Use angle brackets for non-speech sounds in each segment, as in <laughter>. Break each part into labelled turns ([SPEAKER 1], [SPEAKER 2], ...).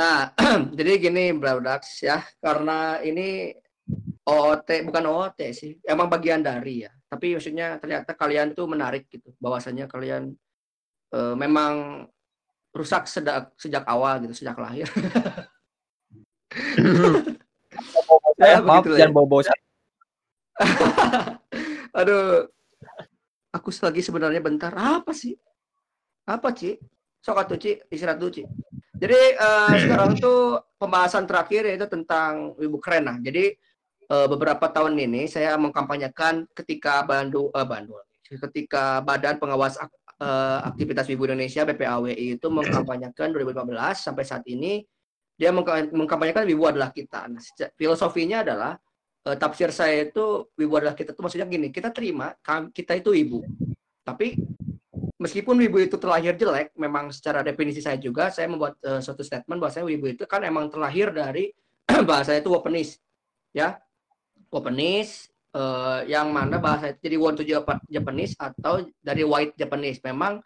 [SPEAKER 1] Nah, <clears throat> jadi gini Bradax ya, karena ini OOT bukan OOT sih, emang bagian dari ya. Tapi maksudnya ternyata kalian tuh menarik gitu, bahwasanya kalian uh, memang rusak sejak sejak awal gitu, sejak lahir. <laughs>
[SPEAKER 2] ya, maaf jangan bobo <laughs>
[SPEAKER 1] Aduh, aku lagi sebenarnya bentar apa sih? Apa sih? Sok atuh Ci, istirahat dulu Ci. Jadi uh, sekarang tuh pembahasan terakhir yaitu tentang ibu keren nah. Jadi uh, beberapa tahun ini saya mengkampanyekan ketika Bandung uh, Bandung ketika Badan Pengawas uh, Aktivitas Ibu Indonesia BPAWI itu mengkampanyekan 2015 sampai saat ini dia mengkampanyekan ibu adalah kita. Nah, filosofinya adalah uh, tafsir saya itu ibu adalah kita itu maksudnya gini, kita terima kita itu ibu. Tapi meskipun wibu itu terlahir jelek, memang secara definisi saya juga, saya membuat uh, suatu statement bahwa saya wibu itu kan emang terlahir dari <clears throat> bahasa itu Japanese, ya, Japanese, uh, yang mana bahasa jadi one to Japanese atau dari white Japanese. Memang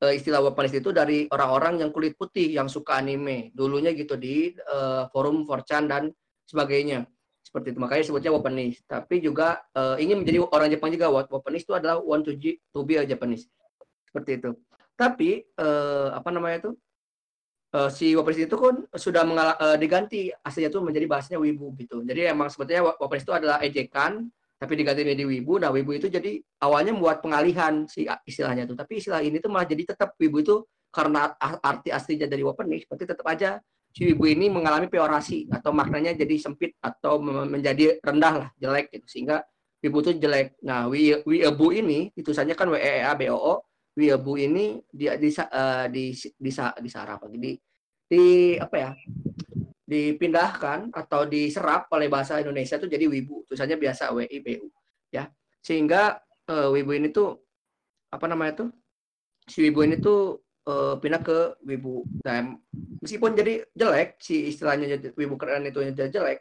[SPEAKER 1] uh, istilah Japanese itu dari orang-orang yang kulit putih yang suka anime, dulunya gitu di uh, forum 4chan dan sebagainya. Seperti itu. Makanya sebutnya Japanese tapi juga uh, ingin menjadi orang Jepang juga. Japanese itu adalah one to, to be a Japanese seperti itu. Tapi eh, apa namanya itu eh, si Wapres itu kan sudah mengal eh, diganti aslinya itu menjadi bahasanya wibu gitu. Jadi emang sebetulnya Wapres itu adalah ejekan tapi diganti menjadi wibu. Nah wibu itu jadi awalnya membuat pengalihan si istilahnya itu. Tapi istilah ini tuh malah jadi tetap wibu itu karena arti aslinya dari Wapres berarti tetap aja si wibu ini mengalami peorasi atau maknanya jadi sempit atau menjadi rendah lah jelek gitu sehingga wibu itu jelek. Nah wi wibu ini tulisannya kan W E A B O O Wiabu ini dia di uh, di di, di sarap di di apa ya? Dipindahkan atau diserap oleh bahasa Indonesia itu jadi wibu tulisannya biasa w i b u ya. Sehingga uh, wibu ini tuh apa namanya tuh? Si wibu ini tuh uh, pindah ke wibu nah meskipun jadi jelek si istilahnya jadi wibu keren itu jadi jelek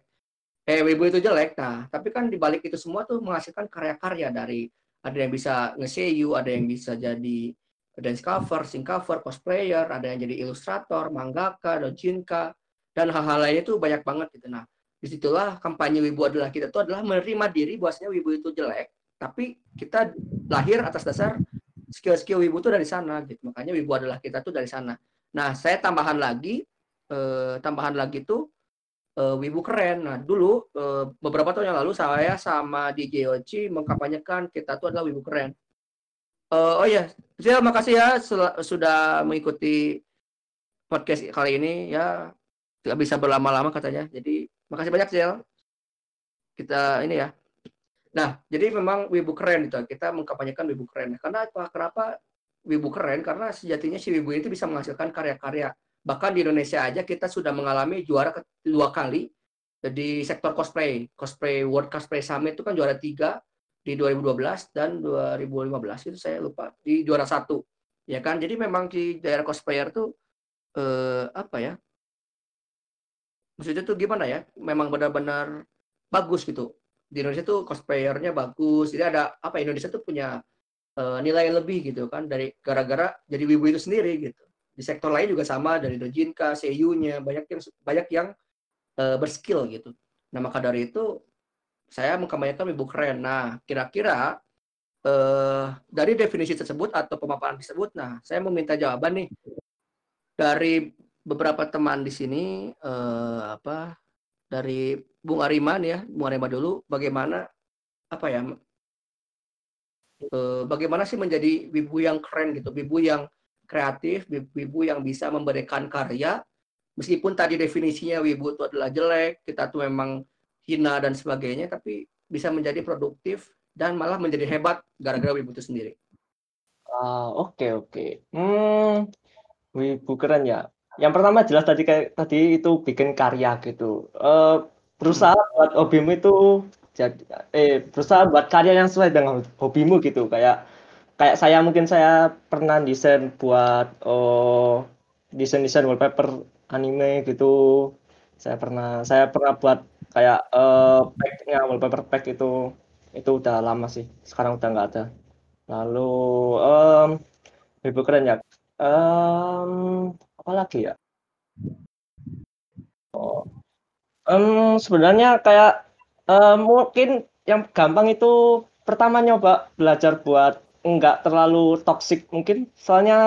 [SPEAKER 1] eh wibu itu jelek nah tapi kan dibalik itu semua tuh menghasilkan karya-karya dari ada yang bisa nge-seiyuu, ada yang bisa jadi dance cover, sing cover, cosplayer, ada yang jadi ilustrator, mangaka, dojinka, dan hal-hal lainnya itu banyak banget gitu. Nah, di situlah kampanye Wibu adalah kita itu adalah menerima diri bahwasanya Wibu itu jelek, tapi kita lahir atas dasar skill-skill Wibu itu dari sana gitu. Makanya Wibu adalah kita tuh dari sana. Nah, saya tambahan lagi, eh, tambahan lagi tuh uh, Wibu keren. Nah, dulu uh, beberapa tahun yang lalu saya sama DJ Ochi mengkampanyekan kita tuh adalah Wibu keren. Uh, oh ya, saya makasih ya sudah mengikuti podcast kali ini ya. Tidak bisa berlama-lama katanya. Jadi makasih banyak Zel. Kita ini ya. Nah, jadi memang Wibu keren itu. Kita mengkampanyekan Wibu keren. Karena apa? Kenapa Wibu keren? Karena sejatinya si Wibu itu bisa menghasilkan karya-karya Bahkan di Indonesia aja kita sudah mengalami juara dua kali di sektor cosplay. Cosplay World Cosplay Summit itu kan juara tiga di 2012 dan 2015 itu saya lupa di juara satu. Ya kan? Jadi memang di daerah cosplayer tuh eh, apa ya? Maksudnya tuh gimana ya? Memang benar-benar bagus gitu. Di Indonesia tuh cosplayernya bagus. Jadi ada apa Indonesia tuh punya eh, nilai lebih gitu kan dari gara-gara jadi wibu itu sendiri gitu di sektor lain juga sama dari dojinka, seiyunya banyak yang banyak yang uh, berskill gitu. Nah maka dari itu saya mengkampanyekan ibu keren. Nah kira-kira uh, dari definisi tersebut atau pemaparan tersebut, nah saya mau minta jawaban nih dari beberapa teman di sini uh, apa dari Bung Ariman ya, Bung Ariman dulu bagaimana apa ya bagaimana sih menjadi wibu yang keren gitu, wibu yang kreatif, wibu yang bisa memberikan karya, meskipun tadi definisinya wibu itu adalah jelek, kita tuh memang hina dan sebagainya, tapi bisa menjadi produktif dan malah menjadi hebat gara-gara wibu itu sendiri.
[SPEAKER 2] Uh, oke okay, oke. Okay. Hmm, wibu keren ya. Yang pertama jelas tadi kayak tadi itu bikin karya gitu. Uh, berusaha hmm. buat hobimu itu jadi eh berusaha buat karya yang sesuai dengan hobimu gitu kayak kayak saya mungkin saya pernah desain buat oh desain desain wallpaper anime gitu. Saya pernah saya pernah buat kayak uh, packnya wallpaper pack itu. Itu udah lama sih sekarang udah nggak ada. Lalu um, lebih keren ya. Um, apa lagi ya? Oh. Um, sebenarnya kayak, uh, mungkin yang gampang itu pertama nyoba belajar buat enggak terlalu toxic mungkin, soalnya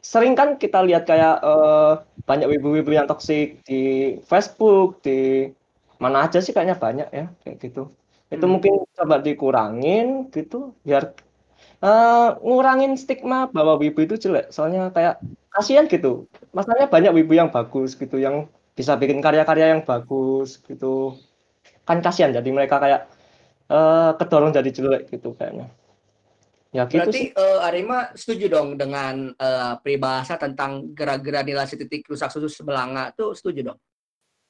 [SPEAKER 2] sering kan kita lihat kayak, uh, banyak wibu-wibu yang toxic di Facebook, di mana aja sih kayaknya banyak ya, kayak gitu. Itu
[SPEAKER 1] Hmm.
[SPEAKER 2] mungkin coba dikurangin gitu, biar, uh, ngurangin stigma bahwa wibu itu jelek, soalnya kayak kasihan gitu. Masalahnya banyak wibu yang bagus gitu, yang bisa bikin karya-karya yang bagus gitu. Kan kasihan jadi mereka kayak, uh, kedorong jadi jelek gitu kayaknya. Ya gitu
[SPEAKER 1] Berarti,
[SPEAKER 2] sih.
[SPEAKER 1] eee, Arema setuju dong dengan, eee, peribahasa tentang "Gara-gara nilai setitik rusak susu sebelanga" tuh setuju dong?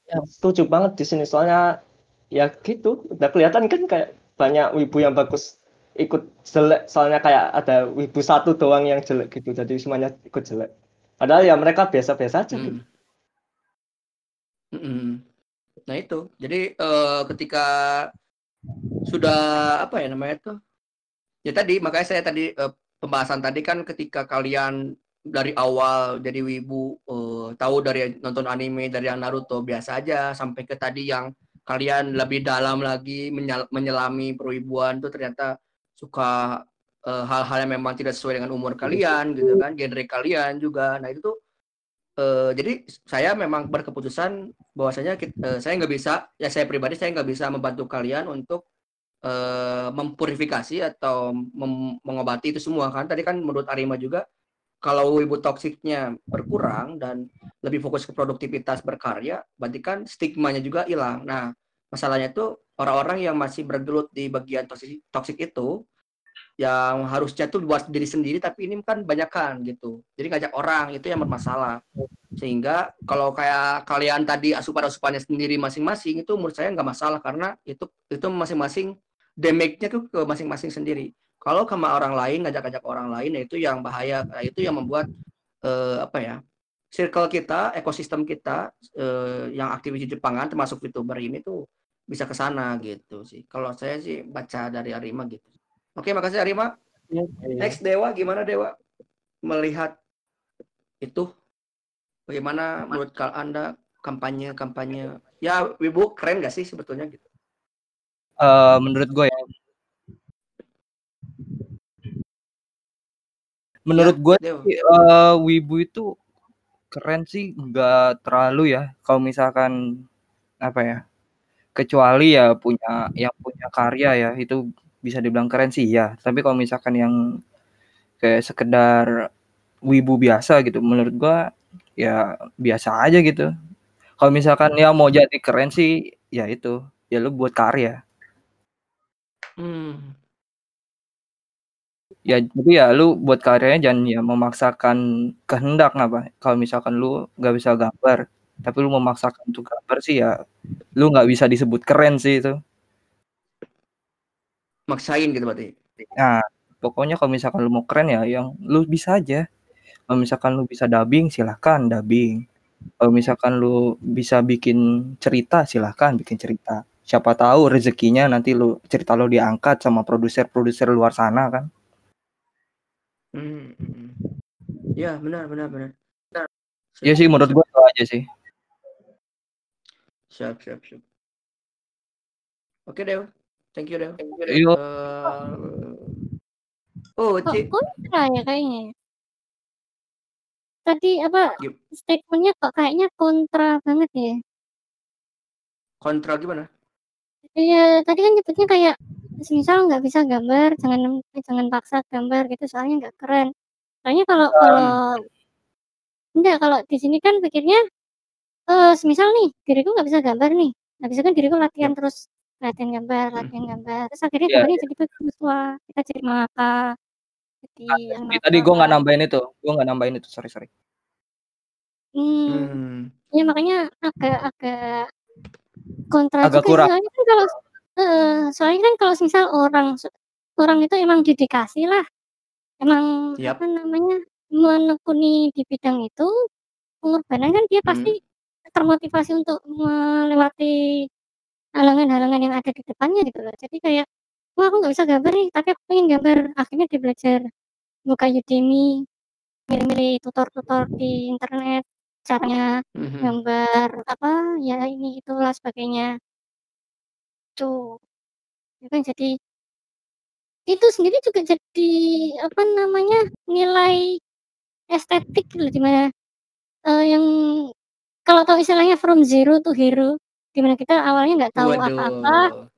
[SPEAKER 2] Ya setuju banget di sini, soalnya ya gitu, udah kelihatan kan kayak banyak wibu yang bagus ikut jelek, soalnya kayak ada wibu satu doang yang jelek gitu, jadi semuanya ikut jelek. Padahal ya mereka biasa-biasa aja gitu.
[SPEAKER 1] Hmm. Nah itu, jadi, eee, ketika sudah apa ya namanya tuh, ya tadi makanya saya tadi, eee, pembahasan tadi kan ketika kalian dari awal jadi wibu, eee, tahu dari nonton anime dari yang Naruto biasa aja, sampai ke tadi yang kalian lebih dalam lagi menyal menyelami perwibuan tuh ternyata suka, eee, hal-hal yang memang tidak sesuai dengan umur kalian gitu kan, genre kalian juga. Nah itu tuh, eee, jadi saya memang berkeputusan bahwasanya kit eee, saya nggak bisa ya saya pribadi saya nggak bisa membantu kalian untuk, eee, mempurifikasi atau mem mengobati itu semua kan. Tadi kan menurut Arema juga, kalau wibu toksiknya berkurang dan lebih fokus ke produktivitas berkarya, berarti kan stigmanya juga hilang. Nah, masalahnya tuh orang-orang yang masih bergelut di bagian toksik toksik itu, yang harusnya tuh buat diri sendiri, tapi ini kan banyakan gitu. Jadi ngajak orang, itu yang bermasalah. Sehingga kalau kayak kalian tadi asupan-asupannya sendiri masing-masing, itu menurut saya nggak masalah karena itu itu masing-masing damage-nya tuh ke masing-masing sendiri. Kalau sama orang lain, ngajak-ngajak orang lain, ya itu yang bahaya. Nah, itu yang membuat, eee, apa ya, circle kita, ekosistem kita, eee, yang aktif di Jepangan termasuk VTuber ini tuh bisa ke sana gitu sih. Kalau saya sih baca dari Arema gitu. Oke, makasih Arema.
[SPEAKER 2] Iya
[SPEAKER 1] Next Dewa, gimana Dewa? Melihat itu, bagaimana menurut kal Anda kampanye-kampanye ya wibu keren nggak sih sebetulnya gitu?
[SPEAKER 3] Eee, menurut gue ya menurut
[SPEAKER 1] Ya,
[SPEAKER 3] gue sih, eee, wibu itu keren sih, nggak terlalu ya, kalau misalkan apa ya, kecuali ya punya yang punya karya ya, itu bisa dibilang keren sih iya. Tapi kalau misalkan yang kayak sekedar wibu biasa gitu, menurut gua ya biasa aja gitu. Kalau misalkan ya mau jadi keren sih, ya itu, ya lu buat karya.
[SPEAKER 1] Mmm.
[SPEAKER 3] Ya jadi ya lu buat karyanya jangan ya memaksakan kehendak apa, kalau misalkan lu nggak bisa gambar, tapi lu memaksakan untuk gambar sih ya, lu nggak bisa disebut keren sih itu.
[SPEAKER 1] Maksain gitu berarti?
[SPEAKER 3] Nah, pokoknya kalau misalkan lu mau keren ya yang lu bisa aja. Kalau misalkan lu bisa dubbing, silahkan dubbing. Kalau misalkan lu bisa bikin cerita, silahkan bikin cerita. Siapa tahu rezekinya nanti lu cerita lu diangkat sama produser-produser luar sana kan.
[SPEAKER 1] Mmm, mhm. Iya, benar benar benar.
[SPEAKER 3] Iya sih menurut gua itu aja sih.
[SPEAKER 1] Siap siap siap. Oke Dew, thank you Dew.
[SPEAKER 3] Yo.
[SPEAKER 1] Eee, oh
[SPEAKER 4] Kok
[SPEAKER 1] Ci
[SPEAKER 4] kontra ya kayaknya ya? Tadi apa,
[SPEAKER 1] Gim
[SPEAKER 4] statement-nya kok kayaknya kontra banget ya?
[SPEAKER 1] Kontra gimana?
[SPEAKER 4] Iya, tadi kan nyebutnya kayak semisal nggak bisa gambar, jangan jangan paksa gambar gitu, soalnya nggak keren. Soalnya kalau kalau enggak, kalau di sini kan pikirnya, eee, semisal nih, diriku nggak bisa gambar nih, habis itu kan diriku latihan
[SPEAKER 1] Yap.
[SPEAKER 4] terus, latihan gambar
[SPEAKER 1] Mhm.
[SPEAKER 4] latihan gambar, terus akhirnya
[SPEAKER 3] Iya
[SPEAKER 4] gambarnya
[SPEAKER 3] iya.
[SPEAKER 4] jadi bagus, wah kita jadi mangaka, jadi
[SPEAKER 3] Ah,
[SPEAKER 4] yang
[SPEAKER 3] tadi tadi gua nggak nambahin itu, gua nggak nambahin itu, sorry sorry.
[SPEAKER 4] Mmm,
[SPEAKER 1] Mmm.
[SPEAKER 4] ya makanya agak agak kontra
[SPEAKER 3] Agak
[SPEAKER 4] juga
[SPEAKER 3] kurang.
[SPEAKER 4] soalnya kan kalau heeh, soalnya kan kalau semisal orang orang itu emang dedikasi lah, emang
[SPEAKER 1] Yap.
[SPEAKER 4] apa namanya, menekuni di bidang itu, pengorbanan kan dia pasti termotivasi untuk melewati halangan-halangan yang ada di depannya gitu loh. Jadi kayak, "Wah aku nggak bisa gambar nih, tapi aku pengen gambar." Akhirnya dia belajar, buka Udemy, milih-milih tutor-tutor di internet. Caranya
[SPEAKER 1] Mhm.
[SPEAKER 4] gambar apa, ya ini itulah sebagainya. Tuh. Ya kan jadi itu sendiri juga jadi apa namanya, nilai estetik gitu loh, di mana, eee, yang kalau tahu istilahnya from zero to hero, di mana kita awalnya nggak tahu apa-apa,
[SPEAKER 1] Waduh.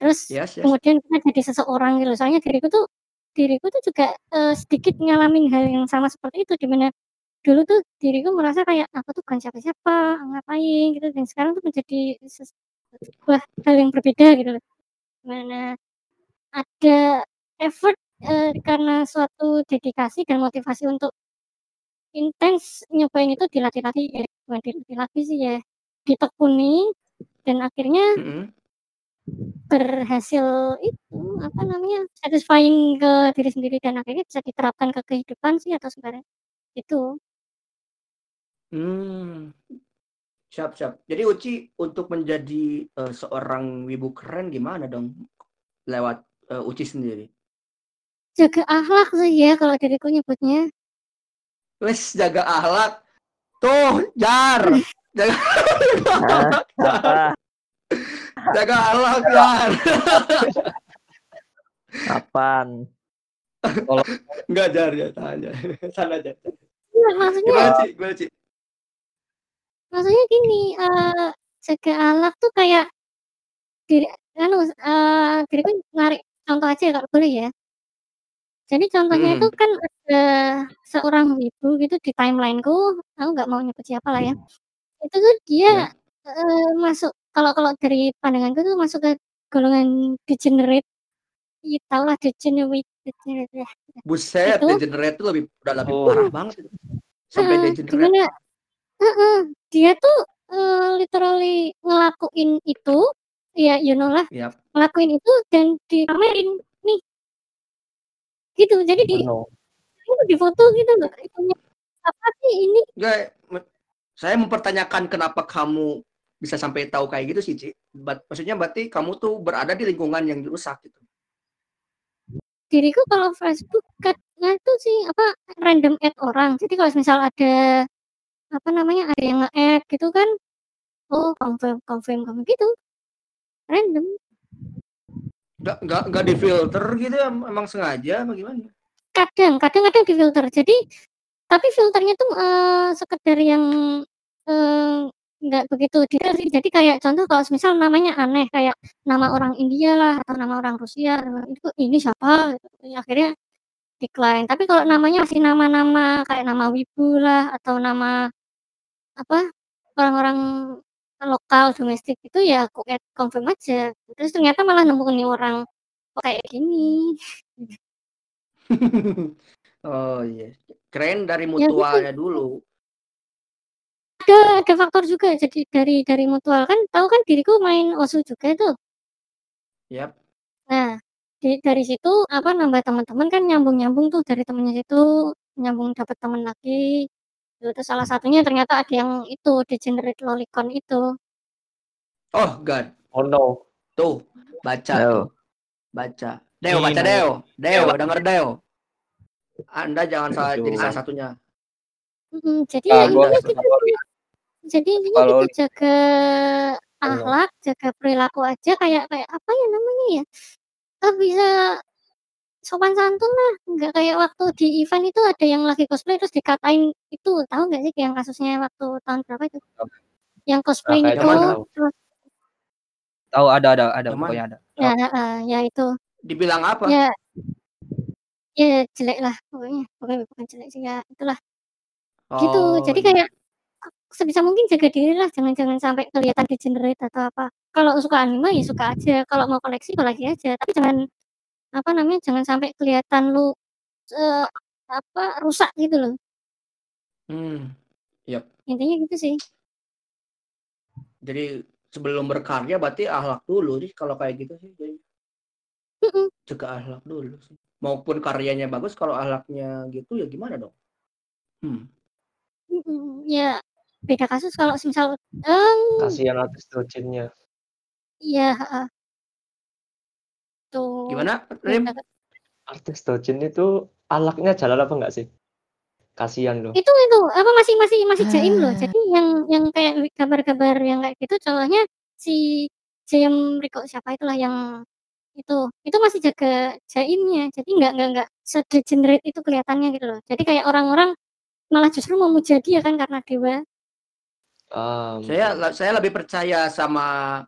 [SPEAKER 4] terus
[SPEAKER 1] Yes yes.
[SPEAKER 4] kemudian kita jadi seseorang gitu loh. Soalnya diriku tuh diriku tuh juga, eee, sedikit ngalamin hal yang sama seperti itu, di mana dulu tuh diriku merasa kayak, "Aku tuh bukan siapa-siapa, ngapain," gitu, dan sekarang tuh menjadi sebuah hal yang berbeda gitu loh. Mana ada effort, eee, karena suatu dedikasi dan motivasi untuk intens nyobain itu dilatih-latih eh, bukan dilatih-latih sih ya, ditekuni dan akhirnya
[SPEAKER 1] Mhm.
[SPEAKER 4] berhasil itu, apa namanya, satisfying ke diri sendiri dan akhirnya bisa diterapkan ke kehidupan sih atau sebenarnya itu.
[SPEAKER 1] Mmm. Siap siap. Jadi Uci untuk menjadi, eee, seorang wibu keren gimana dong? Lewat, eee, Uci sendiri?
[SPEAKER 4] Jaga akhlak sih ya kalau diriku nyebutnya.
[SPEAKER 1] Wes, jaga akhlak. Tuh, Jar. Jaga jaga akhlak, Jar.
[SPEAKER 2] Apaan?
[SPEAKER 3] Kalau
[SPEAKER 1] Enggak, Jar, ya, tahan, Jar. Sana, Jar.
[SPEAKER 4] Iya, maksudnya
[SPEAKER 1] Gimana, Ci? Gimana, Ci?
[SPEAKER 4] Maksudnya gini, eee, jaga akhlak tuh kayak diri anu, eee, diriku narik contoh aja ya kalau boleh ya. Jadi contohnya itu
[SPEAKER 1] Mhm.
[SPEAKER 4] kan ada seorang wibu gitu di timeline-ku, aku nggak mau nyebut siapa lah ya. Itu tuh dia,
[SPEAKER 1] Ya.
[SPEAKER 4] eee, masuk kalau kalau dari pandanganku tuh masuk ke golongan degenerate. Iya, tahulah degenerate degenerate ya.
[SPEAKER 1] Buset,
[SPEAKER 4] Itu
[SPEAKER 1] degenerate itu lebih udah lebih
[SPEAKER 2] Oh.
[SPEAKER 1] parah banget itu. Sampai
[SPEAKER 4] Heeh, di
[SPEAKER 1] degenerate.
[SPEAKER 4] mana heeh, dia tuh, eee, literally ngelakuin itu, ya you know lah,
[SPEAKER 1] Yap.
[SPEAKER 4] ngelakuin itu dan dipamerin, nih. Gitu, jadi di
[SPEAKER 2] no.
[SPEAKER 4] itu difoto gitu loh, itunya, apa sih ini?
[SPEAKER 1] Me saya mempertanyakan kenapa kamu bisa sampai tahu kayak gitu sih, Ci. Bat maksudnya berarti kamu tuh berada di lingkungan yang rusak gitu.
[SPEAKER 4] Diriku kalau Facebook kadang tuh sih, apa, random add orang. Jadi kalau semisal ada, apa namanya, ada yang nge-add gitu kan, oh confirm confirm confirm gitu. Random.
[SPEAKER 1] Nggak nggak nggak difilter gitu ya, emang sengaja apa gimana?
[SPEAKER 4] Kadang kadang-kadang difilter. Jadi tapi filternya tuh, eee, sekedar yang, nggak begitu detail sih. Jadi kayak contoh kalau semisal namanya aneh, kayak nama orang India lah atau nama orang Rusia, itu ini siapa gitu, ya akhirnya decline. Tapi kalau namanya masih nama-nama kayak nama wibu lah atau nama, apa, orang-orang lokal, domestik itu ya aku add confirm aja. Terus ternyata malah nemu nih orang, kok kayak gini. <laughs>
[SPEAKER 1] Oh, iya. Kirain dari
[SPEAKER 4] Ya gitu.
[SPEAKER 1] mutualnya dulu.
[SPEAKER 4] Ada ada faktor juga, jadi dari dari mutual kan tahu kan diriku main OSU juga tuh.
[SPEAKER 1] Yap.
[SPEAKER 4] Nah, di dari situ, apa, nambah teman-teman kan nyambung-nyambung tuh dari temennya situ, nyambung dapet temen lagi. Gitu, terus salah satunya ternyata ada yang itu, degenerate lolicon itu.
[SPEAKER 1] Oh, God.
[SPEAKER 2] Oh, no.
[SPEAKER 1] Tuh, baca
[SPEAKER 2] No.
[SPEAKER 1] tuh. Baca. Deo, baca Deo. Deo,
[SPEAKER 2] Deo.
[SPEAKER 1] denger Deo. Anda jangan salah jadi salah satunya.
[SPEAKER 4] Mhm, jadi
[SPEAKER 3] Nah,
[SPEAKER 4] ya intinya gitu
[SPEAKER 3] kalau
[SPEAKER 4] sih. Jadi intinya
[SPEAKER 3] kalau
[SPEAKER 4] gitu, jaga
[SPEAKER 2] Oh.
[SPEAKER 4] akhlak, jaga perilaku aja kayak kayak apa ya namanya ya, eee, bisa sopan santun lah, nggak kayak waktu di event itu ada yang lagi cosplay terus dikatain itu, tahu nggak sih yang kasusnya waktu tahun berapa itu? Yang cosplay
[SPEAKER 2] kayaknya
[SPEAKER 4] itu,
[SPEAKER 2] tahu.
[SPEAKER 4] terus
[SPEAKER 3] Tahu ada ada ada
[SPEAKER 1] mana?
[SPEAKER 3] pokoknya ada.
[SPEAKER 4] ya heeh, ya itu.
[SPEAKER 1] Dibilang apa?
[SPEAKER 4] Ya ya jelek lah pokoknya, pokoknya bukan jelek sih, ya itulah. Gitu,
[SPEAKER 1] Oh,
[SPEAKER 4] jadi
[SPEAKER 1] iya.
[SPEAKER 4] kayak sebisa mungkin jaga diri lah, jangan jangan sampai kelihatan degenerate atau apa. Kalau suka anime ya suka aja, kalau mau koleksi koleksi aja, tapi jangan, apa namanya, jangan sampai kelihatan lu, eee, apa, rusak gitu loh.
[SPEAKER 1] Mmm, yap.
[SPEAKER 4] Intinya gitu sih.
[SPEAKER 1] Jadi sebelum berkarya berarti akhlak dulu sih kalau kayak gitu sih jadi.
[SPEAKER 4] Mhm.
[SPEAKER 1] Jaga akhlak dulu sih. Maupun karyanya bagus kalau akhlaknya gitu ya gimana dong? Hmm.
[SPEAKER 4] Mhm, ya beda kasus kalau semisal, mmm
[SPEAKER 2] Kasihan artis doujinnya.
[SPEAKER 4] Iya, heeh. Tuh,
[SPEAKER 1] Gimana,
[SPEAKER 4] beda
[SPEAKER 1] Rim?
[SPEAKER 2] Artis doujin itu akhlaknya jalan apa enggak sih? Kasihan loh.
[SPEAKER 4] Itu itu, apa, masih masih masih jaim loh.
[SPEAKER 2] Ah.
[SPEAKER 4] Jadi yang yang kayak wi gambar-gambar yang kayak gitu cowoknya si Jaehyun Rico siapa itulah yang itu, itu masih jaga jaimnya. Jadi nggak nggak nggak se-degenerate itu kelihatannya gitu loh. Jadi kayak orang-orang malah justru memuja dia kan karena dewa.
[SPEAKER 2] Um,
[SPEAKER 1] Saya saya lebih percaya sama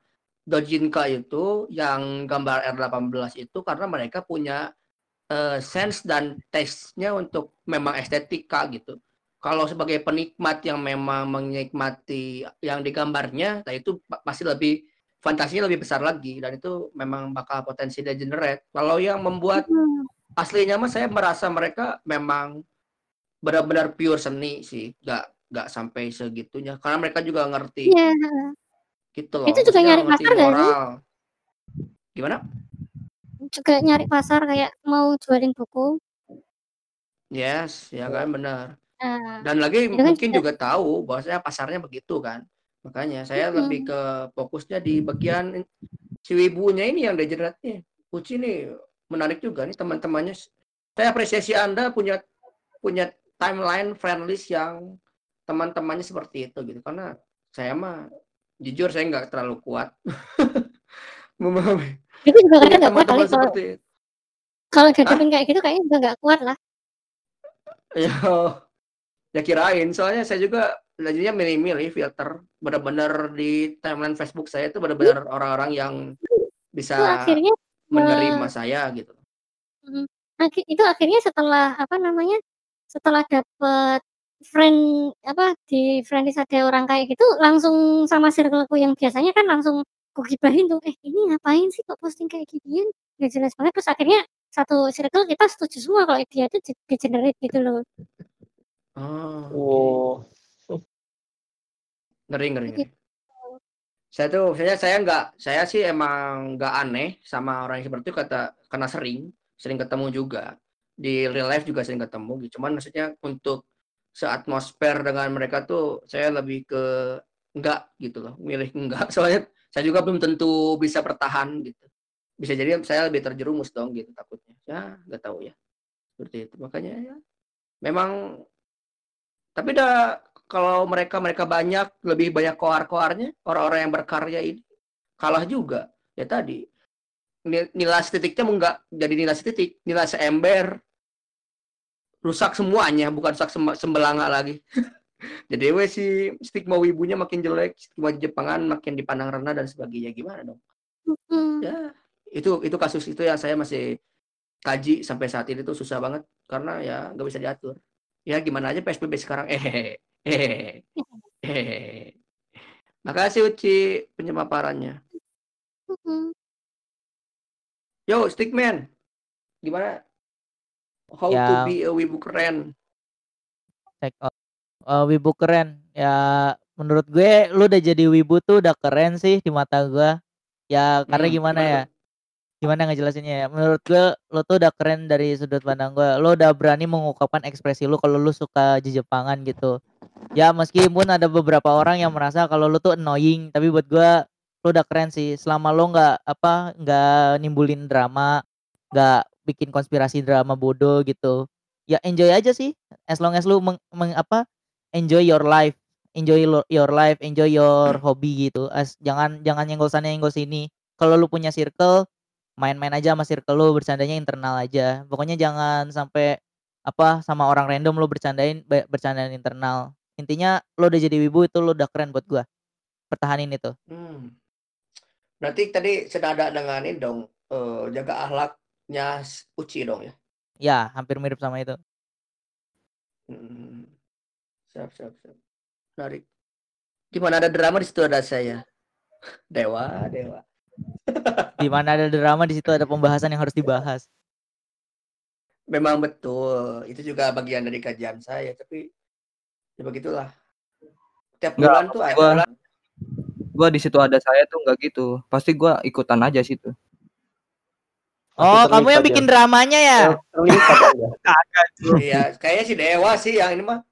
[SPEAKER 1] Dojinka itu yang gambar R18 itu karena mereka punya eh, sense dan taste-nya untuk memang estetika gitu. Kalau sebagai penikmat yang memang menikmati yang digambarnya, nah itu pa- pasti lebih fantasinya lebih besar lagi dan itu memang bakal potensi degenerate. Kalau yang membuat
[SPEAKER 4] Mhm.
[SPEAKER 1] aslinya mah saya merasa mereka memang benar-benar pure seni sih, nggak nggak sampai segitunya karena mereka juga ngerti
[SPEAKER 4] Iya,
[SPEAKER 1] gitu loh.
[SPEAKER 4] Itu juga
[SPEAKER 1] Maksudnya
[SPEAKER 4] nyari pasar nggak sih?
[SPEAKER 1] Gimana?
[SPEAKER 4] Juga nyari pasar kayak mau jualin buku.
[SPEAKER 1] Yes, ya kan benar.
[SPEAKER 4] Nah,
[SPEAKER 1] Dan lagi
[SPEAKER 4] itu kan
[SPEAKER 1] mungkin
[SPEAKER 4] juga
[SPEAKER 1] juga tahu bahwasanya pasarnya begitu kan. Makanya saya
[SPEAKER 4] Mhm.
[SPEAKER 1] lebih ke fokusnya di bagian si wibunya ini yang degenerate-nya. Uci nih menarik juga nih teman-temannya. Saya apresiasi Anda punya punya timeline friendlist yang teman-temannya seperti itu gitu karena saya mah jujur saya nggak terlalu kuat <laughs> memahami
[SPEAKER 4] itu juga kadang nggak kuat kali kalau
[SPEAKER 1] itu.
[SPEAKER 4] kalau dihadapin kayak gitu kayaknya juga nggak kuat lah. <laughs>
[SPEAKER 1] Ya, ya kirain. Soalnya saya juga jadinya milih-milih filter. Benar-benar di timeline Facebook saya itu benar-benar orang-orang yang
[SPEAKER 4] Itu
[SPEAKER 1] bisa
[SPEAKER 4] akhirnya
[SPEAKER 1] menerima
[SPEAKER 4] eh,
[SPEAKER 1] saya gitu.
[SPEAKER 4] akhi itu akhirnya setelah apa namanya, setelah dapet friend apa, di friendlist ada orang kayak gitu langsung sama circle-ku yang biasanya kan langsung kugibahin tuh, "Eh, ini ngapain sih kok posting kayak ginian? Nggak jelas banget." Terus akhirnya satu circle kita setuju semua kalau dia itu de degenerate gitu loh.
[SPEAKER 1] Oh,
[SPEAKER 2] wow.
[SPEAKER 1] Ngeri, ngeri, ngeri. Saya tuh, saya saya nggak, saya sih emang nggak aneh sama orang yang seperti itu kata karena sering, sering ketemu juga di real life juga sering ketemu. gitu. Cuman maksudnya untuk seatmosfer dengan mereka tuh saya lebih ke enggak gitu loh, milih enggak. <laughs> Soalnya saya juga belum tentu bisa bertahan gitu. Bisa jadi saya lebih terjerumus dong gitu takutnya. Ya nggak tahu ya seperti itu. Makanya ya memang tapi dah kalau mereka mereka banyak lebih banyak koar-koarnya orang-orang yang berkarya ini kalah juga ya tadi Ni- nilai titiknya mau nggak jadi nilai titik nilai seember rusak semuanya bukan rusak sem- sembelanga lagi. <laughs> Jadi we si stigma wibunya makin jelek stigma Jepangan makin dipandang rendah dan sebagainya. Gimana dong?
[SPEAKER 4] Mhm.
[SPEAKER 1] ya itu itu kasus itu yang saya masih kaji sampai saat ini tuh susah banget. Karena ya nggak bisa diatur. Ya gimana aja PSBB sekarang eh eh eh makasih Uci penyemaparannya.
[SPEAKER 4] Mhm.
[SPEAKER 1] yo stickman gimana how to
[SPEAKER 5] Ya.
[SPEAKER 1] be a wibu keren
[SPEAKER 5] Check out. Eh, wibu keren. Ya menurut gue lu udah jadi wibu tuh udah keren sih di mata gue. Ya karena
[SPEAKER 1] Hmm,
[SPEAKER 5] gimana
[SPEAKER 1] gimana
[SPEAKER 5] ya? Gimana ngejelasinnya ya? Menurut gue lu tuh udah keren dari sudut pandang gue. Lu udah berani mengungkapkan ekspresi lu kalau lu suka Jepangan gitu. Ya meskipun ada beberapa orang yang merasa kalau lu tuh annoying, tapi buat gue lu udah keren sih. Selama lu nggak apa nggak nimbulin drama, nggak bikin konspirasi drama bodoh gitu. Ya enjoy aja sih. As long as lu meng, meng- apa enjoy your life, enjoy lo- your life, enjoy your hobby gitu. As jangan jangan nyenggol sana nyenggol sini. Kalau lu punya circle, main-main aja sama circle lu, bercandanya internal aja. Pokoknya jangan sampai apa sama orang random lu bercandain be- bercandain internal. Intinya lu udah jadi wibu itu lu udah keren buat gua. Pertahanin itu.
[SPEAKER 1] Hmm. berarti tadi senada dengan ini dong eh, jaga ahlaknya Uci dong ya
[SPEAKER 5] Ya, hampir mirip sama itu.
[SPEAKER 1] Hmm. siap siap siap menarik di mana ada drama di situ ada saya <laughs> dewa dewa <laughs>
[SPEAKER 5] Di mana ada drama di situ ada pembahasan yang harus dibahas.
[SPEAKER 1] Memang betul, itu juga bagian dari kajian saya, tapi ya begitulah. Tiap
[SPEAKER 3] Nggak,
[SPEAKER 1] bulan tuh
[SPEAKER 3] maksud
[SPEAKER 1] ada
[SPEAKER 3] gua- Gua di situ ada saya tuh nggak gitu. Pasti gua ikutan aja situ.
[SPEAKER 5] Oh, kamu yang bikin
[SPEAKER 2] ya.
[SPEAKER 5] dramanya ya?
[SPEAKER 2] Eh, terlibat Anda.
[SPEAKER 1] Iya, kayaknya si Dewa sih yang ini mah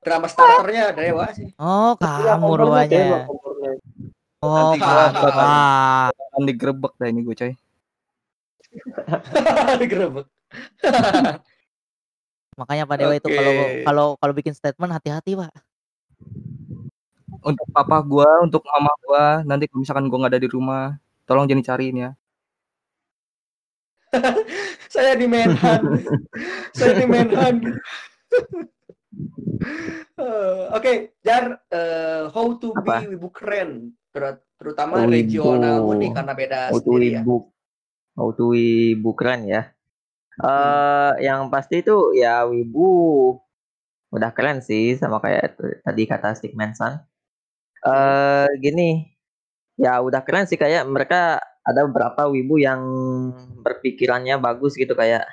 [SPEAKER 1] drama starternya Dewa sih.
[SPEAKER 5] Oh,
[SPEAKER 2] Iya,
[SPEAKER 5] kamu rupanya. Oh,
[SPEAKER 3] Nanti gua
[SPEAKER 5] kamu.
[SPEAKER 3] bakal-
[SPEAKER 5] Ah.
[SPEAKER 3] Akan digerebek dah ini gue coy. <laughs>
[SPEAKER 1] Digerebek. <laughs>
[SPEAKER 5] Makanya Pak Dewa itu kalau kalau kalau bikin statement hati-hati, Pak.
[SPEAKER 3] Untuk papa gua, untuk mama gua, nanti kalau misalkan gua nggak ada di rumah, tolong jangan dicariin ya. <laughs>
[SPEAKER 1] Saya di Menhan. <laughs> Saya di Menhan. <laughs> Eh, Oke, Jar, eh, how to
[SPEAKER 6] Apa?
[SPEAKER 1] be wibu keren, Ter- terutama
[SPEAKER 6] Wibu.
[SPEAKER 1] regional nih karena beda
[SPEAKER 6] Auto
[SPEAKER 1] sendiri ya.
[SPEAKER 6] ibu auto ibu keren ya eh yang pasti itu ya wibu udah keren sih sama kayak tadi kata Stick Manson eh gini ya udah keren sih kayak mereka ada beberapa wibu yang berpikirannya bagus gitu kayak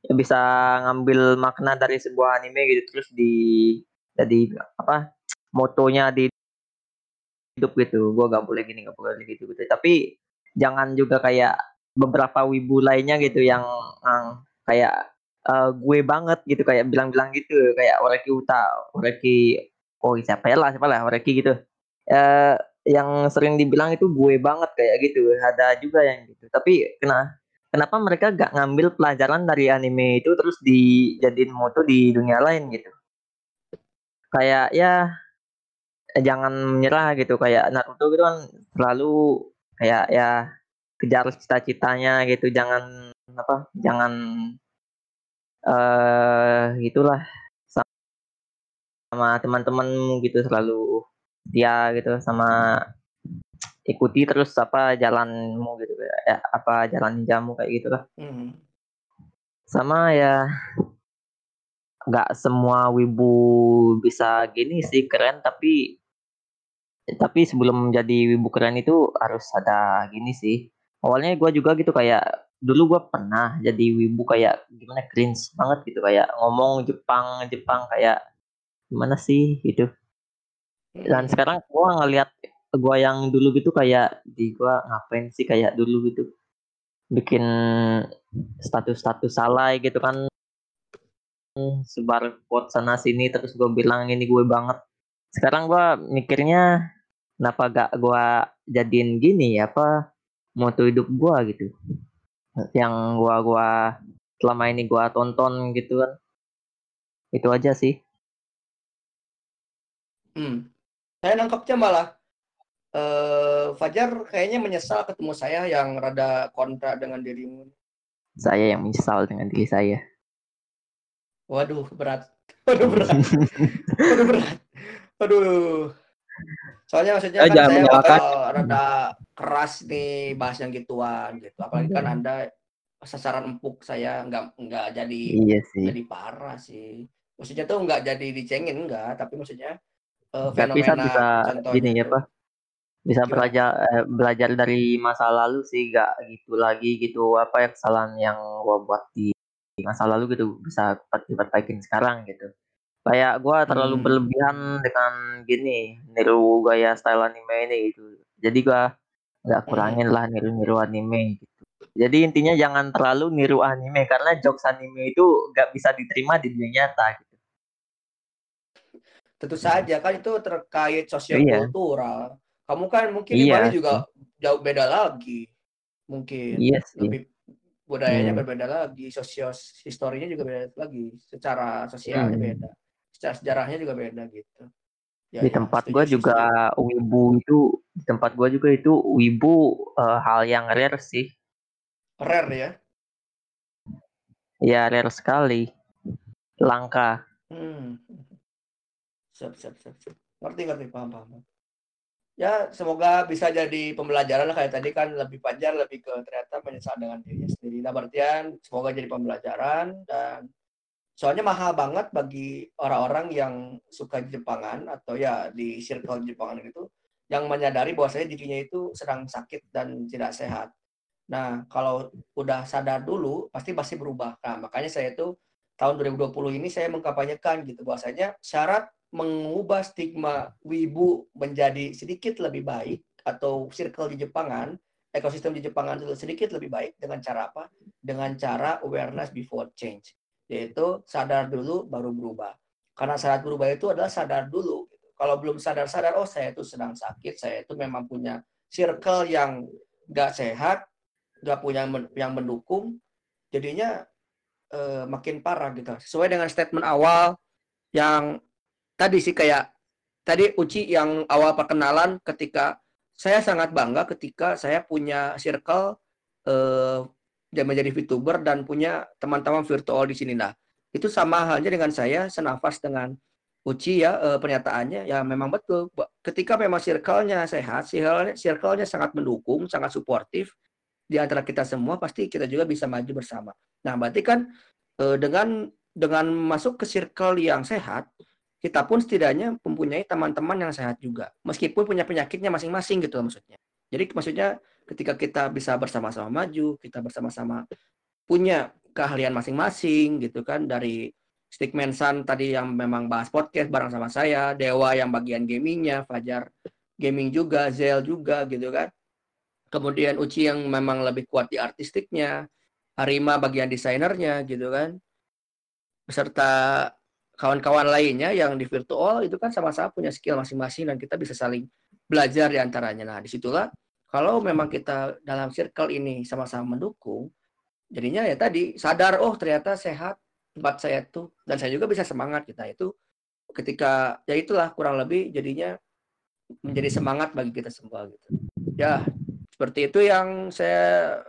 [SPEAKER 6] ya bisa ngambil makna dari sebuah anime gitu terus di jadi apa motonya di hidup gitu. Gua gak boleh gini gak boleh gitu gitu. Tapi jangan juga kayak beberapa wibu lainnya gitu yang, yang kayak eh, gue banget gitu kayak bilang-bilang gitu. Kayak Oreki Uta Oreki oh siapa ya lah siapa lah Oreki gitu. Eh yang sering dibilang itu gue banget kayak gitu. Ada juga yang gitu. Tapi kena kenapa mereka gak ngambil pelajaran dari anime itu terus dijadiin moto di dunia lain gitu? Kayak ya eh, jangan menyerah gitu. Kayak Naruto gitu kan selalu kayak ya kejar cita-citanya gitu. Jangan apa jangan eh gitulah. Sa- sama teman-temanmu gitu selalu dia gitu sama ikuti terus apa jalanmu gitu ya apa jalan ninjamu kayak gitu lah
[SPEAKER 1] Hmm.
[SPEAKER 6] sama ya nggak semua wibu bisa gini sih keren tapi tapi sebelum jadi wibu keren itu harus ada gini sih. Awalnya gua juga gitu kayak dulu gua pernah jadi wibu kayak gimana cringe banget gitu kayak ngomong Jepang Jepang kayak gimana sih gitu dan sekarang gua ngelihat gua yang dulu gitu kayak di gua ngapain sih kayak dulu gitu? Bikin status-status salah gitu kan. Sebar quote sana sini terus gue bilang ini gue banget. Sekarang gua mikirnya kenapa gak gua jadiin gini ya apa moto hidup gua gitu? Yang gua gua selama ini gua tonton gitu kan. Itu aja sih.
[SPEAKER 1] Hmm. Saya nangkapnya malah eh Fajar kayaknya menyesal ketemu saya yang rada kontra dengan dirimu.
[SPEAKER 6] saya yang menyesal dengan diri saya
[SPEAKER 1] Waduh, berat. <laughs> Waduh, berat. Waduh, berat. Waduh. Soalnya maksudnya
[SPEAKER 3] Eh,
[SPEAKER 1] kan saya bakal rada keras nih bahas yang gituan gitu. Apalagi kan Anda sasaran empuk saya nggak nggak jadi
[SPEAKER 6] iya sih
[SPEAKER 1] jadi parah sih. Maksudnya tuh nggak jadi dicengin enggak, tapi maksudnya
[SPEAKER 6] saya
[SPEAKER 1] fenomena
[SPEAKER 6] bisa
[SPEAKER 1] contohnya
[SPEAKER 6] gini ya
[SPEAKER 1] tuh.
[SPEAKER 6] pak bisa
[SPEAKER 1] Gimana?
[SPEAKER 6] belajar eh, belajar dari masa lalu sih gak gitu lagi gitu apa ya kesalahan yang gua buat di masa lalu gitu bisa diperbaikin sekarang gitu kayak gua terlalu
[SPEAKER 1] Hmm.
[SPEAKER 6] berlebihan dengan gini niru gaya style anime ini gitu jadi gua nggak kurangin lah niru-niru anime gitu jadi intinya jangan terlalu niru anime karena jokes anime itu gak bisa diterima di dunia nyata gitu.
[SPEAKER 1] Tentu saja kan itu terkait sosial
[SPEAKER 6] Iya.
[SPEAKER 1] kultural. Kamu kan mungkin di
[SPEAKER 6] Iya
[SPEAKER 1] Bali juga jauh beda lagi. Mungkin
[SPEAKER 6] iya sih
[SPEAKER 1] lebih budayanya
[SPEAKER 6] Hmm.
[SPEAKER 1] berbeda lagi, sosios historinya juga beda lagi, secara sosialnya
[SPEAKER 6] Hmm.
[SPEAKER 1] beda, secara sejarahnya juga beda gitu. Ya,
[SPEAKER 6] di
[SPEAKER 1] ya,
[SPEAKER 6] tempat gua
[SPEAKER 1] sih,
[SPEAKER 6] juga wibu itu di tempat gua juga itu wibu eh, hal yang rare sih
[SPEAKER 1] Rare ya.
[SPEAKER 6] ya rare sekali langka
[SPEAKER 1] Hmm. Siap, siap, siap, siap. Ngerti, ngerti, paham, paham. Ya, semoga bisa jadi pembelajaran lah kayak tadi kan lebih Fajar lebih ke ternyata menyesal dengan dirinya sendiri. Nah, artian semoga jadi pembelajaran dan soalnya mahal banget bagi orang-orang yang suka Jepangan atau ya di circle Jepangan gitu yang menyadari bahwasanya dirinya itu sedang sakit dan tidak sehat. Nah, kalau udah sadar dulu pasti pasti berubah. Nah, makanya saya itu tahun 2020 ini saya mengkampanyekan gitu bahwasanya syarat mengubah stigma wibu menjadi sedikit lebih baik atau circle di Jepangan, ekosistem di Jepangan itu sedikit lebih baik dengan cara apa? Dengan cara awareness before change, yaitu sadar dulu baru berubah. Karena sadar berubah itu adalah sadar dulu. Kalau belum sadar-sadar, oh saya itu sedang sakit, saya itu memang punya circle yang nggak sehat, nggak punya yang mendukung, jadinya eh, makin parah gitu. Sesuai dengan statement awal yang tadi sih kayak tadi Uci yang awal perkenalan ketika saya sangat bangga ketika saya punya circle eh dan menjadi VTuber dan punya teman-teman virtual di sini nah. Itu sama halnya dengan saya senafas dengan Uci ya eh, pernyataannya ya memang betul ketika memang circle-nya sehat, circle-nya sangat mendukung, sangat suportif di antara kita semua pasti kita juga bisa maju bersama. Nah, berarti kan eh, dengan dengan masuk ke circle yang sehat, kita pun setidaknya mempunyai teman-teman yang sehat juga. Meskipun punya penyakitnya masing-masing gitu maksudnya. Jadi maksudnya ketika kita bisa bersama-sama maju, kita bersama-sama punya keahlian masing-masing gitu kan dari Stickman San tadi yang memang bahas podcast bareng sama saya, Dewa yang bagian gamingnya, Fajar gaming juga, Zel juga gitu kan. Kemudian Uci yang memang lebih kuat di artistiknya, Arima bagian desainernya gitu kan. Beserta kawan-kawan lainnya yang di virtual itu kan sama-sama punya skill masing-masing dan kita bisa saling belajar di antaranya. Nah, di situlah kalau memang kita dalam circle ini sama-sama mendukung, jadinya ya tadi sadar oh ternyata sehat tempat saya tuh dan saya juga bisa semangat kita itu ketika ya itulah kurang lebih jadinya menjadi semangat bagi kita semua gitu. Ya, seperti itu yang saya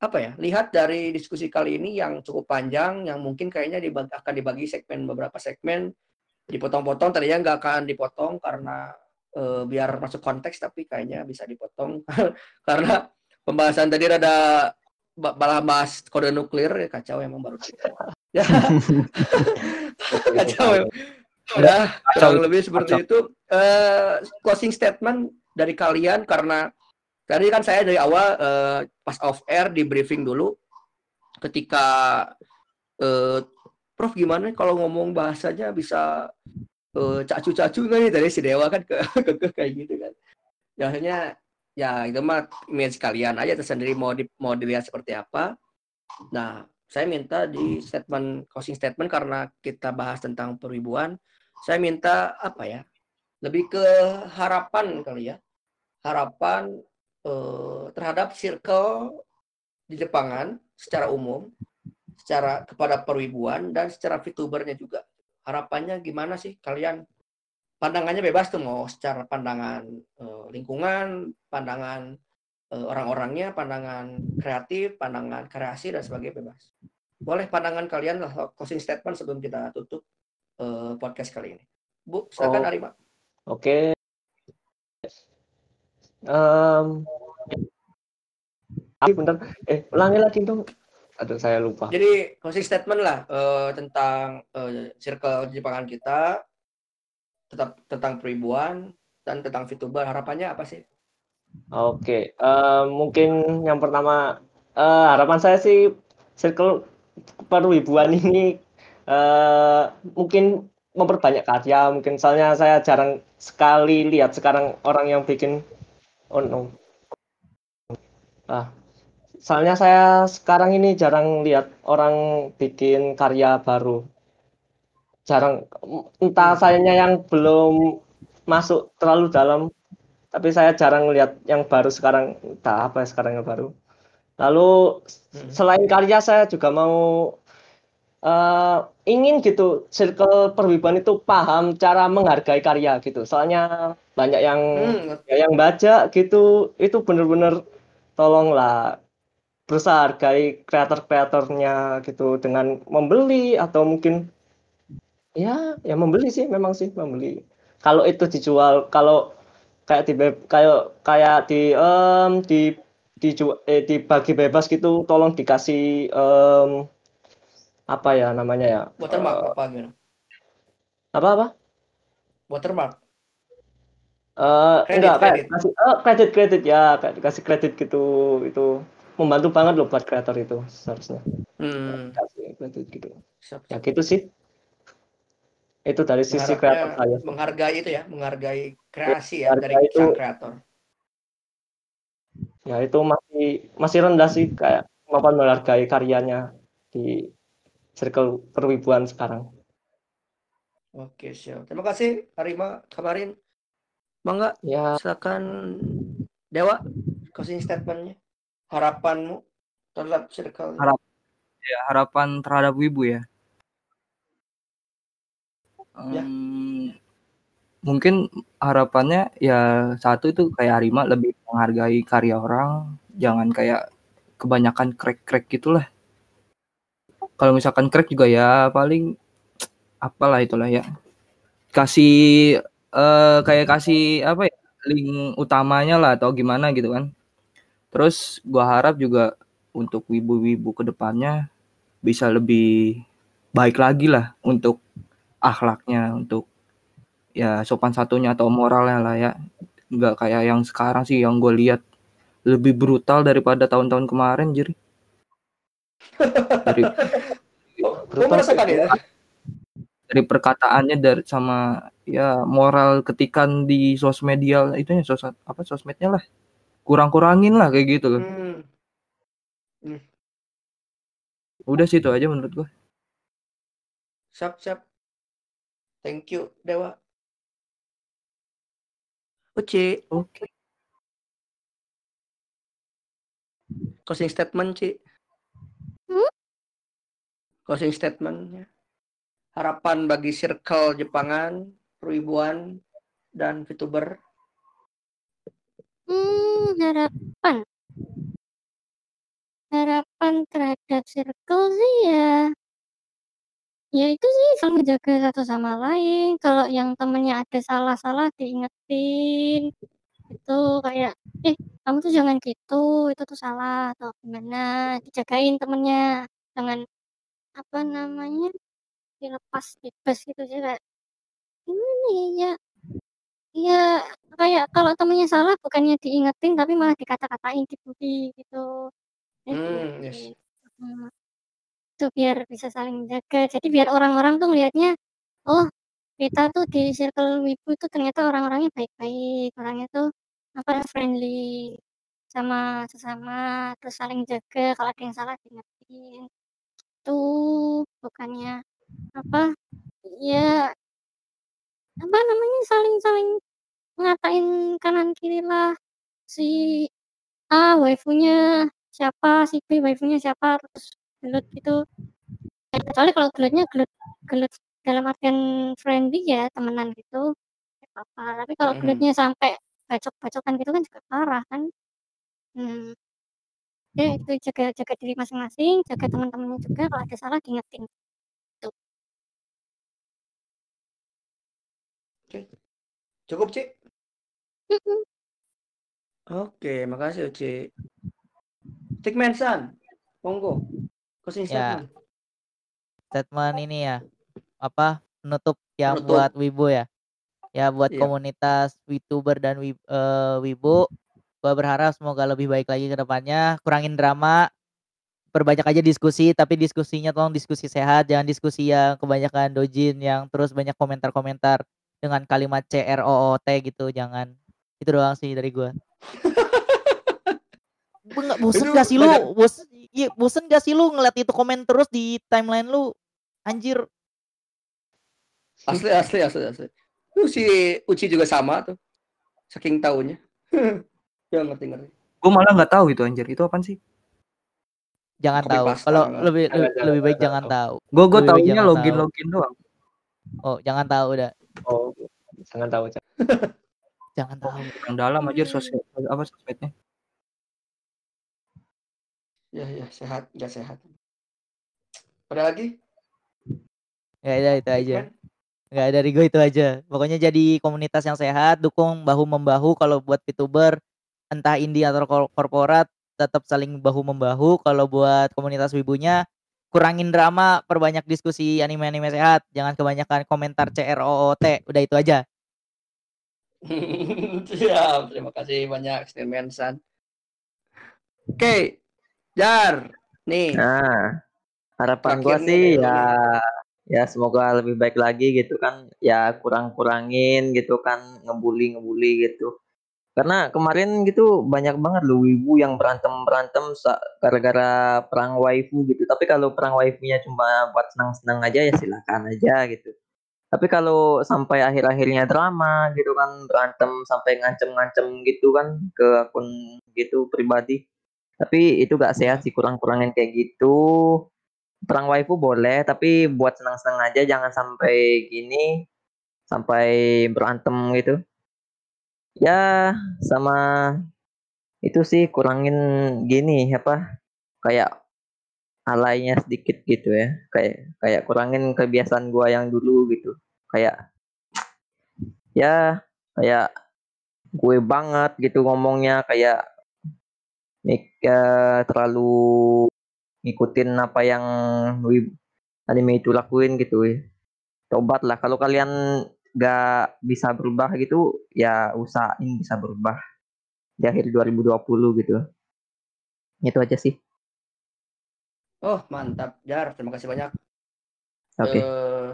[SPEAKER 1] apa ya? Lihat dari diskusi kali ini yang cukup panjang yang mungkin kayaknya dibagi, akan dibagi segmen beberapa segmen. Dipotong-potong tadinya nggak akan dipotong karena eh, biar masuk konteks tapi kayaknya bisa dipotong. <laughs> Karena pembahasan tadi rada malah bahas kode nuklir ya, kacau emang baru ya. <laughs> Kacau ya. Udah, kurang lebih seperti itu. Eh, closing statement dari kalian karena tadi kan saya dari awal eh, pas off air di briefing dulu ketika eh, Prof gimana kalau ngomong bahasanya bisa eh, cacu-cacu nggak nih dari si Dewa kan ke, ke, <laughs> ke- kayak gitu kan. Ya, akhirnya ya itu mah image kalian aja tersendiri mau di, mau dilihat seperti apa. Nah, saya minta di statement closing statement karena kita bahas tentang perwibuan, saya minta apa ya? Lebih ke harapan kali ya. Harapan eh, terhadap circle di Jepangan secara umum, secara kepada perwibuan dan secara VTubernya juga. Harapannya gimana sih kalian? Pandangannya bebas tuh mau secara pandangan eh, lingkungan, pandangan eh, orang-orangnya, pandangan kreatif, pandangan kreasi dan sebagainya bebas. Boleh pandangan kalian lah closing statement sebelum kita tutup eh, podcast kali ini. Bu, silakan
[SPEAKER 2] Oh.
[SPEAKER 1] Arima.
[SPEAKER 2] Oke. Ah, bentar. Eh, ulangi lagi dong. Aduh, saya lupa.
[SPEAKER 1] Jadi closing statement lah eh, tentang eh, circle Jepangan kita, tetap tentang peribuan dan tentang VTuber. Harapannya apa sih?
[SPEAKER 2] Oke, eh, mungkin yang pertama eh, harapan saya sih circle perwibuan ini eh, mungkin memperbanyak karya. Mungkin soalnya saya jarang sekali lihat sekarang orang yang bikin oh no. Ah, soalnya saya sekarang ini jarang lihat orang bikin karya baru. Jarang, entah sayanya yang belum masuk terlalu dalam tapi saya jarang lihat yang baru sekarang entah apa sekarang yang baru lalu
[SPEAKER 1] Hmm.
[SPEAKER 2] selain karya saya juga mau eh, ingin gitu circle perwibuan itu paham cara menghargai karya gitu. Soalnya banyak yang
[SPEAKER 1] Hmm,
[SPEAKER 2] ya yang baca gitu itu bener-bener tolonglah berusaha hargai kreator-kreatornya gitu dengan membeli atau mungkin ya ya membeli sih memang sih membeli. Kalau itu dijual kalau kayak di kayak kayak di em di dijual eh, dibagi bebas gitu tolong dikasih em apa ya namanya ya
[SPEAKER 1] watermark apa gitu?
[SPEAKER 2] apa apa
[SPEAKER 1] Watermark.
[SPEAKER 2] Eh
[SPEAKER 1] Kredit,
[SPEAKER 2] enggak kayak
[SPEAKER 1] kredit.
[SPEAKER 2] kasih eh, kredit kredit ya kayak dikasih kredit gitu itu membantu banget loh buat kreator itu seharusnya
[SPEAKER 1] Hmm,
[SPEAKER 2] kasih kredit gitu
[SPEAKER 1] siap,
[SPEAKER 2] ya
[SPEAKER 1] siap.
[SPEAKER 2] gitu sih itu dari sisi kreator saya
[SPEAKER 1] menghargai itu ya, menghargai kreasi ya dari
[SPEAKER 2] Menghargai itu.
[SPEAKER 1] sang kreator.
[SPEAKER 2] ya itu masih masih rendah sih kayak kemampuan menghargai karyanya di circle perwibuan sekarang
[SPEAKER 1] Oke, siap. Terima kasih Arima kabarin. Mangga,
[SPEAKER 2] ya
[SPEAKER 1] silakan Dewa closing statementnya. Harapanmu terhadap circle.
[SPEAKER 3] Harap- ya harapan terhadap wibu ya.
[SPEAKER 1] Ya.
[SPEAKER 3] Mungkin harapannya ya satu itu kayak Arima lebih menghargai karya orang, jangan kayak kebanyakan crack-crack gitulah. Kalau misalkan crack juga ya paling apalah itulah ya. Kasih eh kayak kasih apa ya link utamanya lah atau gimana gitu kan. Terus gua harap juga untuk wibu-wibu ke depannya bisa lebih baik lagi lah untuk akhlaknya, untuk ya sopan satunya atau moralnya lah ya. Nggak kayak yang sekarang sih yang gue lihat lebih brutal daripada tahun-tahun kemarin jadi. Dari <laughs>
[SPEAKER 1] Oh, merasakan
[SPEAKER 2] sih.
[SPEAKER 1] ya.
[SPEAKER 3] dari perkataannya dari sama ya moral ketikan di sosmedial itunya sos apa sosmednya lah kurang-kurangin lah kayak gitu loh.
[SPEAKER 1] Hmm.
[SPEAKER 3] Udah sih itu aja menurut gua.
[SPEAKER 1] Siap, siap. Thank you, Dewa. Uci,
[SPEAKER 3] Oke.
[SPEAKER 1] closing statement, Ci. Closing statementnya. Harapan bagi circle Jepangan, perwibuan, dan VTuber.
[SPEAKER 4] Hmm, harapan. Harapan terhadap circle sih ya. Ya itu sih saling menjaga satu sama lain. Kalau yang temennya ada salah-salah diingetin. Itu kayak, eh kamu tuh jangan gitu, itu tuh salah atau gimana. Dijagain temennya. Jangan apa namanya dilepas bebas gitu sih kayak gimana ya ya? Ya kayak kalau temennya salah bukannya diingetin tapi malah dikata-katain dibully gitu. Ya
[SPEAKER 1] Hmm,
[SPEAKER 4] gitu
[SPEAKER 1] yes.
[SPEAKER 4] Hmm. itu biar bisa saling menjaga jadi biar orang-orang tuh ngelihatnya oh kita tuh di circle wibu tuh ternyata orang-orangnya baik-baik orangnya tuh apa friendly sama sesama terus saling jaga. Kalau ada yang salah diingetin itu bukannya apa ya apa namanya saling-saling ngatain kanan kiri lah si A waifunya siapa si B waifunya siapa terus gelut gitu Ya, kecuali kalau gelutnya gelut gelut dalam artian friendly ya temenan gitu nggak apa-apa tapi kalau
[SPEAKER 1] Mhm.
[SPEAKER 4] gelutnya sampai bacok-bacokan gitu kan juga parah kan hmm. Ya itu jaga jaga diri masing-masing jaga teman-temannya juga kalau ada salah diingetin
[SPEAKER 1] Cukup, Ci?
[SPEAKER 4] Mm-mm.
[SPEAKER 1] Oke, makasih, Uci. Stickman San, monggo. Closing
[SPEAKER 5] Ya.
[SPEAKER 1] statement.
[SPEAKER 5] Statement ini ya apa penutup yang
[SPEAKER 1] Penutup.
[SPEAKER 5] buat Wibu ya. Ya buat
[SPEAKER 1] Iya.
[SPEAKER 5] komunitas VTuber dan eh, Wibu gua berharap semoga lebih baik lagi ke depannya, kurangin drama, perbanyak aja diskusi tapi diskusinya tolong diskusi sehat, jangan diskusi yang kebanyakan dojin yang terus banyak komentar-komentar dengan kalimat CROOT gitu, jangan. Itu doang sih dari <laughs> nggak bosen gak sih lu? Bos, iya, bosen gak sih lu ngeliat itu komen terus di timeline lu? Anjir,
[SPEAKER 1] Asli, asli, asli, asli. Tuh si Uci juga sama tuh. Saking taunya. <laughs> ya ngerti ngerti.
[SPEAKER 3] Gue malah nggak tahu itu anjir. Itu apaan sih?
[SPEAKER 5] jangan tahu. Kalau lebih lebih,
[SPEAKER 2] jangan,
[SPEAKER 5] lebih baik
[SPEAKER 2] jangan
[SPEAKER 5] jangan tahu.
[SPEAKER 3] Gue gue taunya
[SPEAKER 5] jangan
[SPEAKER 3] login
[SPEAKER 5] tahu.
[SPEAKER 3] login doang.
[SPEAKER 5] Oh, jangan tahu udah.
[SPEAKER 2] Oh, jangan tahu. Cak. <laughs>
[SPEAKER 5] Jangan tahu.
[SPEAKER 3] Yang dalam aja sosial apa sosmednya.
[SPEAKER 1] Ya, ya, sehat, nggak sehat. Ada lagi?
[SPEAKER 5] Ya udah itu aja.
[SPEAKER 1] Stickman?
[SPEAKER 5] Nggak dari gue itu aja. Pokoknya jadi komunitas yang sehat, dukung bahu membahu kalau buat VTuber entah indie atau kor- korporat tetap saling bahu membahu. Kalau buat komunitas wibunya kurangin drama, perbanyak diskusi anime-anime sehat, jangan kebanyakan komentar CROOT. Udah itu aja. <laughs>
[SPEAKER 1] Siap, terima kasih banyak Stickman San. Oke, Jar. Nih,
[SPEAKER 6] Nah, harapan
[SPEAKER 1] nih
[SPEAKER 6] sih ya ya semoga lebih baik lagi gitu kan. Ya kurang-kurangin gitu kan ngebully-ngebully gitu. Karena kemarin gitu banyak banget loh wibu yang berantem-berantem gara-gara perang waifu gitu. Tapi kalau perang waifunya cuma buat senang-senang aja ya silakan aja gitu. Tapi kalau sampai akhir-akhirnya drama gitu kan berantem sampai ngancem-ngancem gitu kan ke akun gitu pribadi. Tapi itu gak sehat sih kurang-kurangin kayak gitu. perang waifu boleh, tapi buat senang-senang aja jangan sampai gini sampai berantem gitu. Ya, sama itu sih kurangin gini apa kayak alaynya sedikit gitu ya. Kayak kayak kurangin kebiasaan gua yang dulu gitu. Kayak ya kayak gue banget gitu ngomongnya kayak mik eh, terlalu ngikutin apa yang anime itu lakuin gitu ya. Tobat lah kalau kalian nggak bisa berubah gitu ya usahain bisa berubah di akhir 2020 gitu. Itu aja sih.
[SPEAKER 1] Oh, mantap, Jar. Terima kasih banyak.
[SPEAKER 6] Oke.
[SPEAKER 1] eh,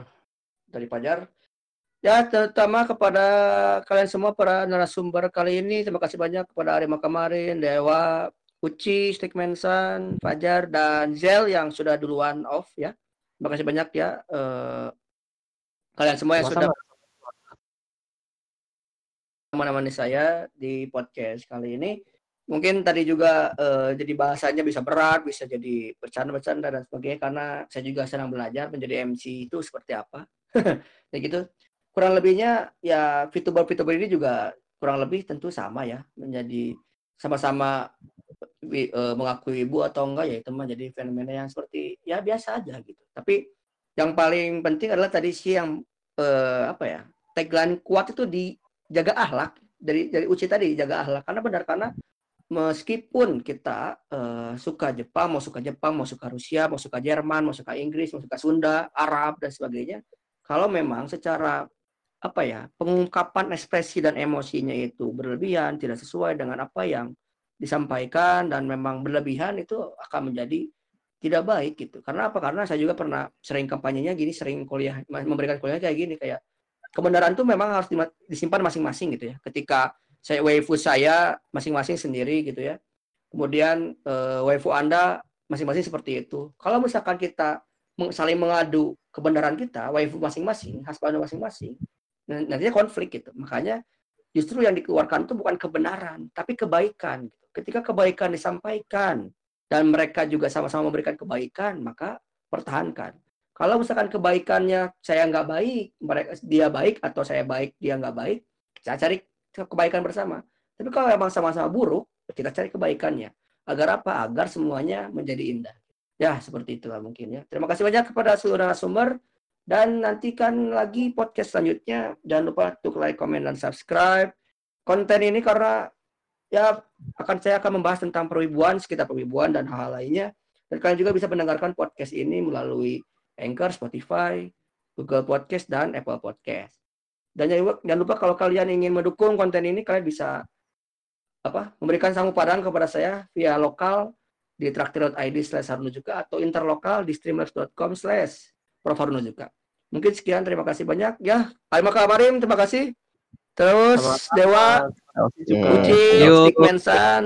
[SPEAKER 1] dari Pajar. Ya, terutama kepada kalian semua para narasumber kali ini. Terima kasih banyak kepada Arema kemarin, Dewa, Uci, Stickmansan, Fajar, dan Zel yang sudah duluan off ya. Terima kasih banyak ya. eh, kalian semua yang sudah menemani saya di podcast kali ini. Mungkin tadi juga eh, jadi bahasanya bisa berat, bisa jadi bercanda-bercanda dan sebagainya karena saya juga sedang belajar menjadi MC itu seperti apa. <laughs> ya gitu. Kurang lebihnya ya VTuber-VTuber ini juga kurang lebih tentu sama ya, menjadi sama-sama eh, mengakui ibu atau enggak ya itu mah jadi fenomena yang seperti ya biasa aja gitu. Tapi yang paling penting adalah tadi sih yang eh, apa ya? tagline kuat itu dijaga akhlak dari dari Uci tadi jaga akhlak karena benar karena meskipun kita eh, suka Jepang mau suka Jepang mau suka Rusia mau suka Jerman mau suka Inggris mau suka Sunda Arab dan sebagainya kalau memang secara apa ya pengungkapan ekspresi dan emosinya itu berlebihan tidak sesuai dengan apa yang disampaikan dan memang berlebihan itu akan menjadi tidak baik gitu. Karena apa? Karena saya juga pernah sering kampanyenya gini sering kuliah memberikan kuliah kayak gini kayak kebenaran itu memang harus disimpan masing-masing gitu ya ketika saya waifu saya masing-masing sendiri gitu ya kemudian eh, waifu anda masing-masing seperti itu kalau misalkan kita saling mengadu kebenaran kita waifu masing-masing husband masing-masing nantinya konflik gitu. Makanya justru yang dikeluarkan itu bukan kebenaran, tapi kebaikan. gitu. Ketika kebaikan disampaikan dan mereka juga sama-sama memberikan kebaikan, maka pertahankan. Kalau misalkan kebaikannya saya nggak baik, mereka dia baik atau saya baik dia nggak baik, saya cari kebaikan bersama. Tapi kalau memang sama-sama buruk, kita cari kebaikannya. Agar apa? Agar semuanya menjadi indah. Ya, seperti itulah mungkin ya. Terima kasih banyak kepada seluruh narasumber. Dan nantikan lagi podcast selanjutnya. Jangan lupa untuk like, comment, dan subscribe. Konten ini karena ya akan saya akan membahas tentang perwibuan, sekitar perwibuan dan hal-hal lainnya. Dan kalian juga bisa mendengarkan podcast ini melalui Anchor, Spotify, Google Podcast, dan Apple Podcast. Dan jangan lupa, kalau kalian ingin mendukung konten ini, kalian bisa apa memberikan sangu padang kepada saya via lokal di traktir.id slash Harno juga atau interlokal di streamlabs.com slash Prof. Harno juga. Mungkin sekian, terima kasih banyak. Ya, Alma Kabarim, terima kasih. Terus
[SPEAKER 2] Sama-sama.
[SPEAKER 1] Dewa,
[SPEAKER 6] Oke.
[SPEAKER 1] Uci,
[SPEAKER 3] Yuk.
[SPEAKER 1] Stickmansan,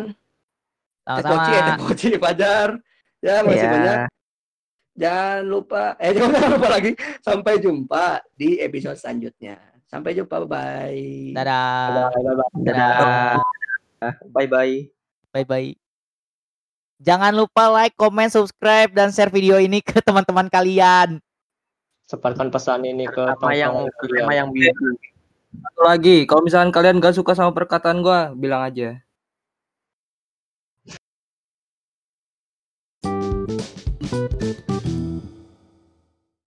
[SPEAKER 1] Teh Koci, eh, Teh
[SPEAKER 5] Sama-sama.
[SPEAKER 1] Koci, Fajar. Ya, makasih
[SPEAKER 6] Ya.
[SPEAKER 1] banyak. Jangan lupa, eh <laughs> jangan lupa lagi. Sampai jumpa di episode selanjutnya. Sampai jumpa, bye-bye.
[SPEAKER 5] Dadah.
[SPEAKER 6] Dadah.
[SPEAKER 5] Dadah.
[SPEAKER 6] Bye bye.
[SPEAKER 5] Bye bye. Jangan lupa like, comment, subscribe, dan share video ini ke teman-teman kalian.
[SPEAKER 2] Sebarkan pesan ini ke
[SPEAKER 6] Sama yang sama yang biru.
[SPEAKER 3] Satu lagi, kalau misalkan kalian gak suka sama perkataan gua, bilang aja.